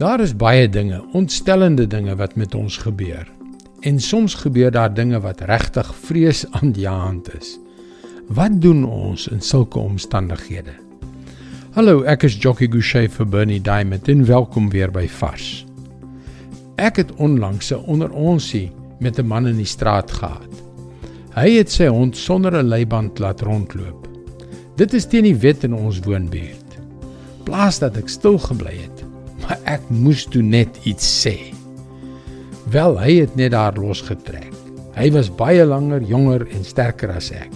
Daar is baie dinge, ontstellende dinge wat met ons gebeur. En soms gebeur daar dinge wat regtig vreesaanjaend is. Wat doen ons in sulke omstandighede? Hallo, ek is Jockey Gouchee vir Bernie Diamond en welkom weer by Vars. Ek het onlangs 'n onder onsie met 'n man in die straat gehad. Hy het sy hond sonder 'n leiband laat rondloop. Dit is teen die wet in ons woonbuurt. Plaas dat ek stil gebly het maar ek moes toe net iets sê. Wel, hy het net daar losgetrek. Hy was baie langer, jonger en sterker as ek.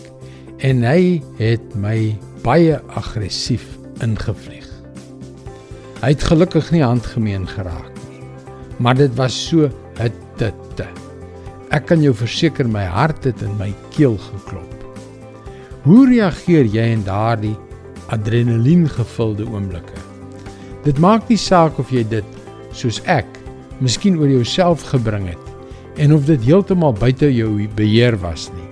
En hy het my baie aggressief ingevlieg. Hy het gelukkig nie handgemeen geraak nie. Maar dit was so hitte. Ek kan jou verseker my hart het in my keel geklop. Hoe reageer jy in daardie adrenalien gevulde oomblikke? Dit maak nie saak of jy dit soos ek miskien oor jouself gebring het en of dit heeltemal buite jou beheer was nie.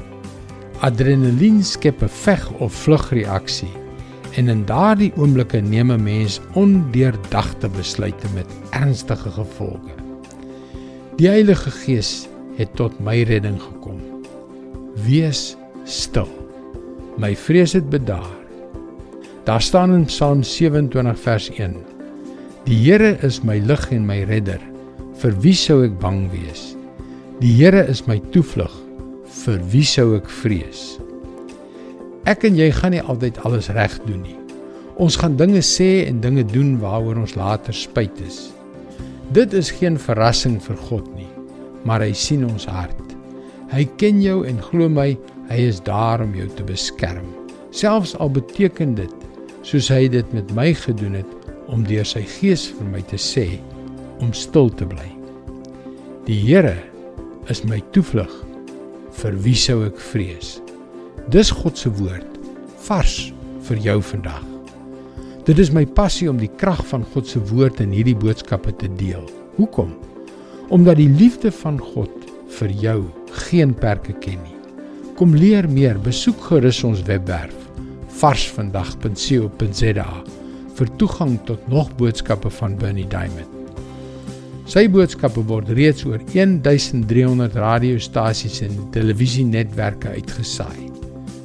Adrenalien skep 'n veg of vlug reaksie en in daardie oomblikke neem 'n mens ondeurdagte besluite met ernstige gevolge. Die Heilige Gees het tot my redding gekom. Wees stil. My vrees het bedaar. Daar staan in Psalm 27 vers 1 Die Here is my lig en my redder. Vir wie sou ek bang wees? Die Here is my toevlug. Vir wie sou ek vrees? Ek en jy gaan nie altyd alles reg doen nie. Ons gaan dinge sê en dinge doen waaroor ons later spyt is. Dit is geen verrassing vir God nie, maar hy sien ons hart. Hy ken jou en glo my, hy is daar om jou te beskerm. Selfs al beteken dit soos hy dit met my gedoen het om deur sy gees vir my te sê om stil te bly. Die Here is my toevlug. Vir wie sou ek vrees? Dis God se woord vars vir jou vandag. Dit is my passie om die krag van God se woord in hierdie boodskappe te deel. Hoekom? Omdat die liefde van God vir jou geen perke ken nie. Kom leer meer, besoek gerus ons webwerf varsvandag.co.za vir toegang tot nog boodskappe van Bernie Diamond. Sy boodskappe word reeds oor 1300 radiostasies en televisienetwerke uitgesaai.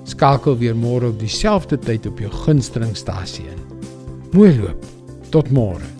Skakel weer môre op dieselfde tyd op jou gunstelingstasie in. Mooi loop. Tot môre.